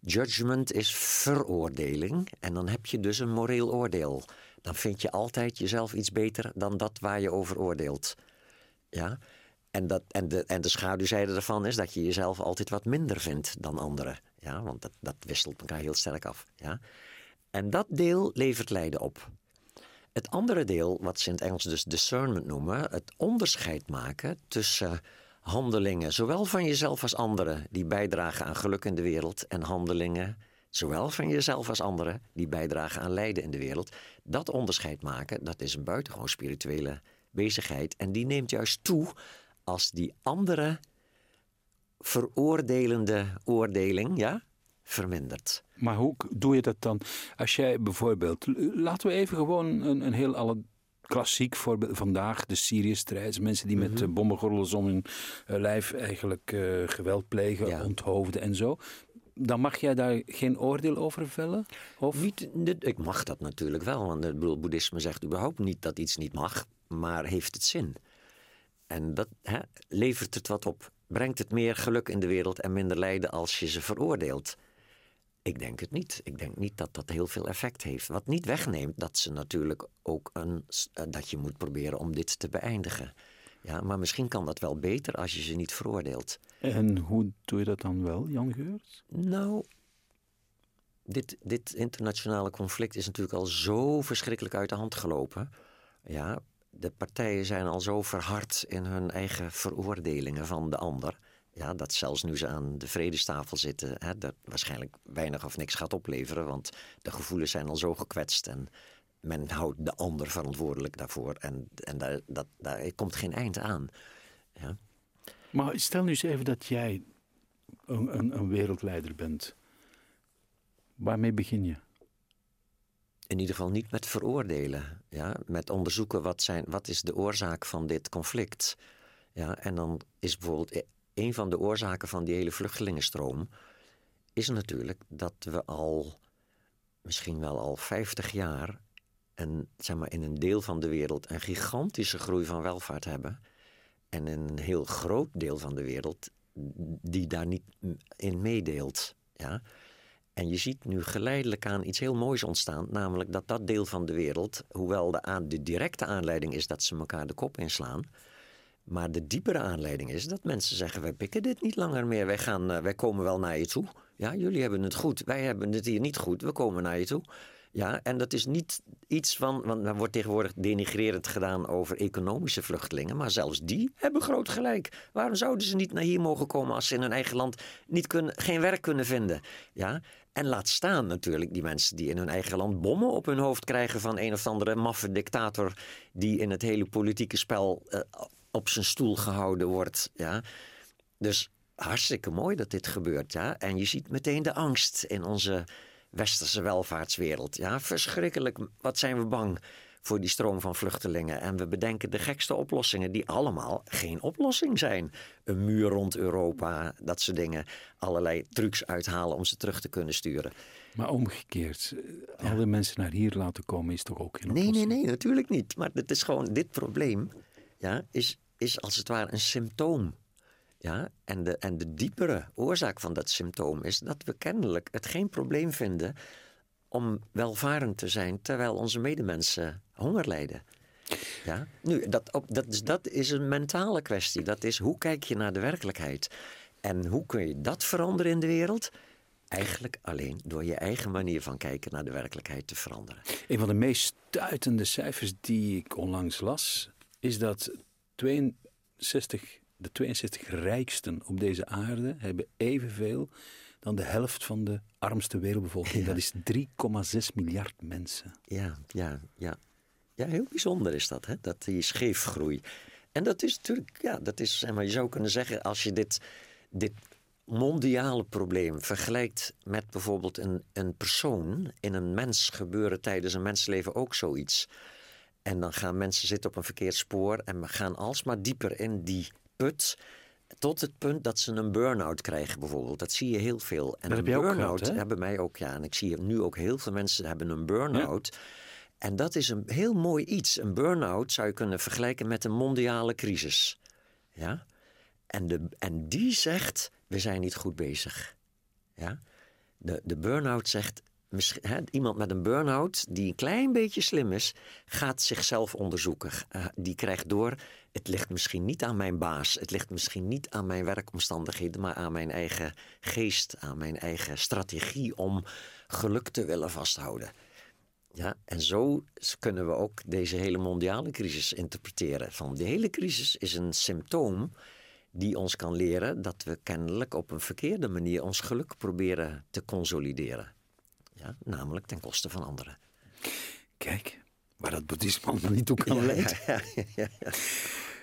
Judgment is veroordeling en dan heb je dus een moreel oordeel. Dan vind je altijd jezelf iets beter dan dat waar je over oordeelt. Ja? En, dat, en, de, en de schaduwzijde ervan is dat je jezelf altijd wat minder vindt dan anderen. Ja? Want dat, dat wisselt elkaar heel sterk af. Ja? En dat deel levert lijden op. Het andere deel, wat ze in het Engels dus discernment noemen, het onderscheid maken tussen handelingen, zowel van jezelf als anderen, die bijdragen aan geluk in de wereld, en handelingen, zowel van jezelf als anderen, die bijdragen aan lijden in de wereld. Dat onderscheid maken, dat is een buitengewoon spirituele bezigheid. En die neemt juist toe als die andere veroordelende oordeling ja, vermindert. Maar hoe doe je dat dan? Als jij bijvoorbeeld, laten we even gewoon een, een heel alle klassiek voorbeeld vandaag, de Syrië-strijd. Mensen die met Mhm. uh, bommengordels om hun uh, lijf eigenlijk uh, geweld plegen, Ja. onthoofden en zo. Dan mag jij daar geen oordeel over vellen? Of? Niet, dit- ik mag dat natuurlijk wel, want het boeddhisme zegt überhaupt niet dat iets niet mag, maar heeft het zin? En dat hè, levert het wat op? Brengt het meer geluk in de wereld en minder lijden als je ze veroordeelt? Ik denk het niet. Ik denk niet dat dat heel veel effect heeft. Wat niet wegneemt dat ze natuurlijk ook een, eh, dat je moet proberen om dit te beëindigen. Ja, maar misschien kan dat wel beter als je ze niet veroordeelt. En hoe doe je dat dan wel, Jan Geurts? Nou, dit, dit internationale conflict is natuurlijk al zo verschrikkelijk uit de hand gelopen. Ja, de partijen zijn al zo verhard in hun eigen veroordelingen van de ander. Ja, dat zelfs nu ze aan de vredestafel zitten, hè, dat waarschijnlijk weinig of niks gaat opleveren. Want de gevoelens zijn al zo gekwetst en men houdt de ander verantwoordelijk daarvoor. En, en daar, dat, daar komt geen eind aan. Ja. Maar stel nu eens even dat jij een, een, een wereldleider bent. Waarmee begin je? in ieder geval niet met veroordelen. Ja? Met onderzoeken wat, zijn, wat is de oorzaak van dit conflict. Ja? En dan is bijvoorbeeld een van de oorzaken van die hele vluchtelingenstroom... is natuurlijk dat we al, misschien wel al 50 jaar... En, zeg maar, in een deel van de wereld een gigantische groei van welvaart hebben... en in een heel groot deel van de wereld die daar niet in meedeelt. Ja? En je ziet nu geleidelijk aan iets heel moois ontstaan. Namelijk dat dat deel van de wereld, hoewel de, de directe aanleiding is dat ze elkaar de kop inslaan. Maar de diepere aanleiding is dat mensen zeggen: wij pikken dit niet langer meer. Wij, gaan, uh, wij komen wel naar je toe. Ja, jullie hebben het goed. Wij hebben het hier niet goed. We komen naar je toe. Ja, en dat is niet iets van, want er wordt tegenwoordig denigrerend gedaan over economische vluchtelingen, maar zelfs die hebben groot gelijk. Waarom zouden ze niet naar hier mogen komen als ze in hun eigen land niet kunnen, geen werk kunnen vinden? Ja, en laat staan natuurlijk die mensen die in hun eigen land bommen op hun hoofd krijgen van een of andere maffe dictator die in het hele politieke spel uh, op zijn stoel gehouden wordt. Ja, dus hartstikke mooi dat dit gebeurt. Ja, en je ziet meteen de angst in onze westerse welvaartswereld. Ja, verschrikkelijk. Wat zijn we bang voor die stroom van vluchtelingen. En we bedenken de gekste oplossingen die allemaal geen oplossing zijn. Een muur rond Europa, dat soort dingen. Allerlei trucs uithalen om ze terug te kunnen sturen. Maar omgekeerd, ja. alle mensen naar hier laten komen is toch ook geen nee, oplossing? Nee, nee, natuurlijk niet. Maar het is gewoon, dit probleem ja, is, is als het ware een symptoom. Ja, en, de, en de diepere oorzaak van dat symptoom is dat we kennelijk het geen probleem vinden om welvarend te zijn terwijl onze medemensen honger lijden. Ja? Nu, dat, op, dat, is, dat is een mentale kwestie. Dat is hoe kijk je naar de werkelijkheid? En hoe kun je dat veranderen in de wereld? Eigenlijk alleen door je eigen manier van kijken naar de werkelijkheid te veranderen. Een van de meest stuitende cijfers die ik onlangs las, is dat 62, de 62 rijksten op deze aarde hebben evenveel dan de helft van de armste wereldbevolking. Ja. Dat is 3,6 miljard mensen. Ja, ja, ja. Ja, heel bijzonder is dat, hè? dat die scheefgroei. En dat is natuurlijk, ja, dat is, zeg maar, je zou kunnen zeggen, als je dit, dit mondiale probleem vergelijkt met bijvoorbeeld een, een persoon, in een mens gebeuren tijdens een mensenleven ook zoiets. En dan gaan mensen zitten op een verkeerd spoor en we gaan alsmaar dieper in die put. Tot het punt dat ze een burn-out krijgen bijvoorbeeld. Dat zie je heel veel. En dat een burn-out hebben mij ook, ja. En ik zie nu ook heel veel mensen hebben een burn-out. Ja. En dat is een heel mooi iets. Een burn-out zou je kunnen vergelijken met een mondiale crisis. Ja? En, de, en die zegt, we zijn niet goed bezig. Ja? De, de burn-out zegt, Iemand met een burn-out die een klein beetje slim is, gaat zichzelf onderzoeken. Uh, die krijgt door, het ligt misschien niet aan mijn baas, het ligt misschien niet aan mijn werkomstandigheden, maar aan mijn eigen geest, aan mijn eigen strategie om geluk te willen vasthouden. Ja, en zo kunnen we ook deze hele mondiale crisis interpreteren. Van de hele crisis is een symptoom die ons kan leren dat we kennelijk op een verkeerde manier ons geluk proberen te consolideren. Ja, namelijk ten koste van anderen. Kijk, waar dat boeddhisme allemaal niet toe kan leiden. ja, ja.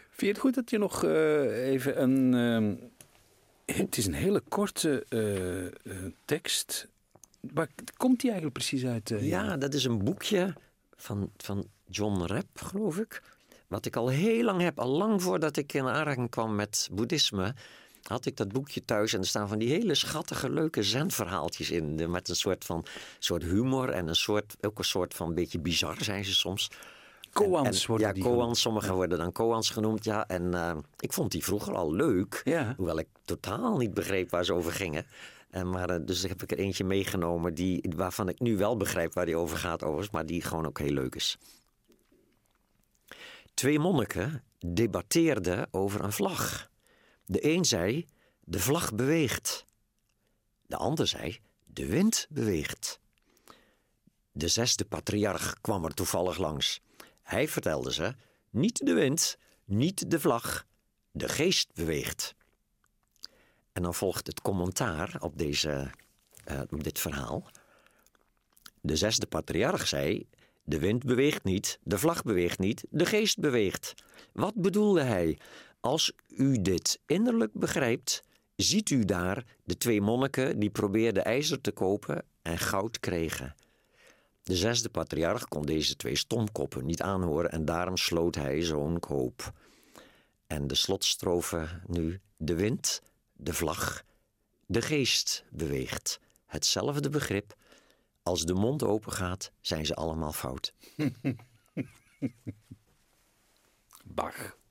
Vind je het goed dat je nog eh, even een... ehm, het is een hele korte eh, eh, tekst. Waar komt die eigenlijk precies uit? eh, Ja, dat is een boekje van, van John Rapp, geloof ik. Wat ik al heel lang heb, al lang voordat ik in aanraking kwam met boeddhisme, had ik dat boekje thuis en er staan van die hele schattige, leuke zenverhaaltjes in. de- Met een soort van soort humor en een soort, ook een soort van beetje bizar zijn ze soms. Koans En- worden ja, die koans. Sommigen worden dan koans genoemd, ja. En eh, ik vond die vroeger al leuk. Ja. Hoewel ik totaal niet begreep waar ze over gingen. En maar, eh, dus heb ik er eentje meegenomen die, waarvan ik nu wel begrijp waar die over gaat overigens. Maar die gewoon ook heel leuk is. Twee monniken debatteerden over een vlag. De een zei, de vlag beweegt. De ander zei, de wind beweegt. De zesde patriarch kwam er toevallig langs. Hij vertelde ze: niet de wind, niet de vlag, de geest beweegt. En dan volgt het commentaar op, deze, eh, op dit verhaal. De zesde patriarch zei: De wind beweegt niet, de vlag beweegt niet, de geest beweegt. Wat bedoelde hij? Als u dit innerlijk begrijpt, ziet u daar de twee monniken die probeerden ijzer te kopen en goud kregen. De zesde patriarch kon deze twee stomkoppen niet aanhoren en daarom sloot hij zo'n koop. En de slotstrofe nu: de wind, de vlag, de geest beweegt. Hetzelfde begrip. Als de mond open gaat, zijn ze allemaal fout. [laughs] Bach.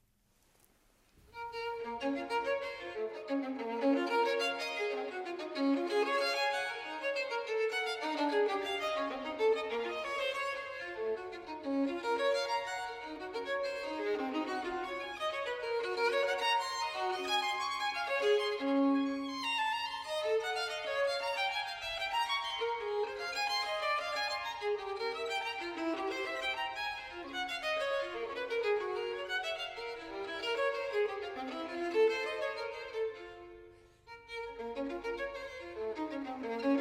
Thank you. Een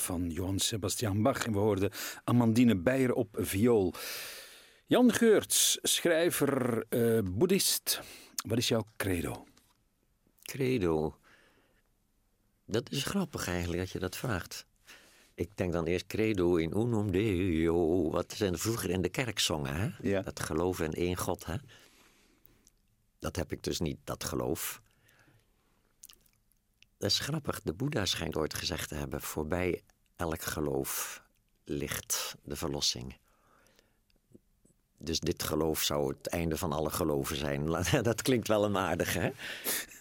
van Johann Sebastian Bach. En we hoorden Amandine Beijer op viool. Jan Geurts, schrijver, eh, boeddhist. Wat is jouw credo? Credo. Dat is grappig eigenlijk dat je dat vraagt. Ik denk dan eerst credo in unum deo. Wat ze vroeger in de kerk zongen, hè? Ja. Dat geloven in één God, hè? Dat heb ik dus niet, dat geloof. Dat is grappig. De Boeddha schijnt ooit gezegd te hebben... voorbij elk geloof ligt de verlossing. Dus dit geloof zou het einde van alle geloven zijn. [laughs] Dat klinkt wel een aardige, hè?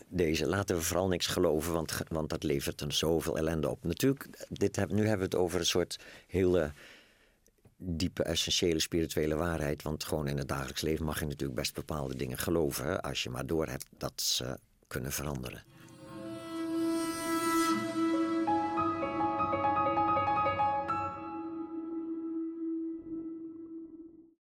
Deze, laten we vooral niks geloven, want, want dat levert een zoveel ellende op. Natuurlijk, dit nu hebben we het over een soort hele diepe, essentiële spirituele waarheid. Want gewoon in het dagelijks leven mag je natuurlijk best bepaalde dingen geloven... als je maar doorhebt dat ze kunnen veranderen.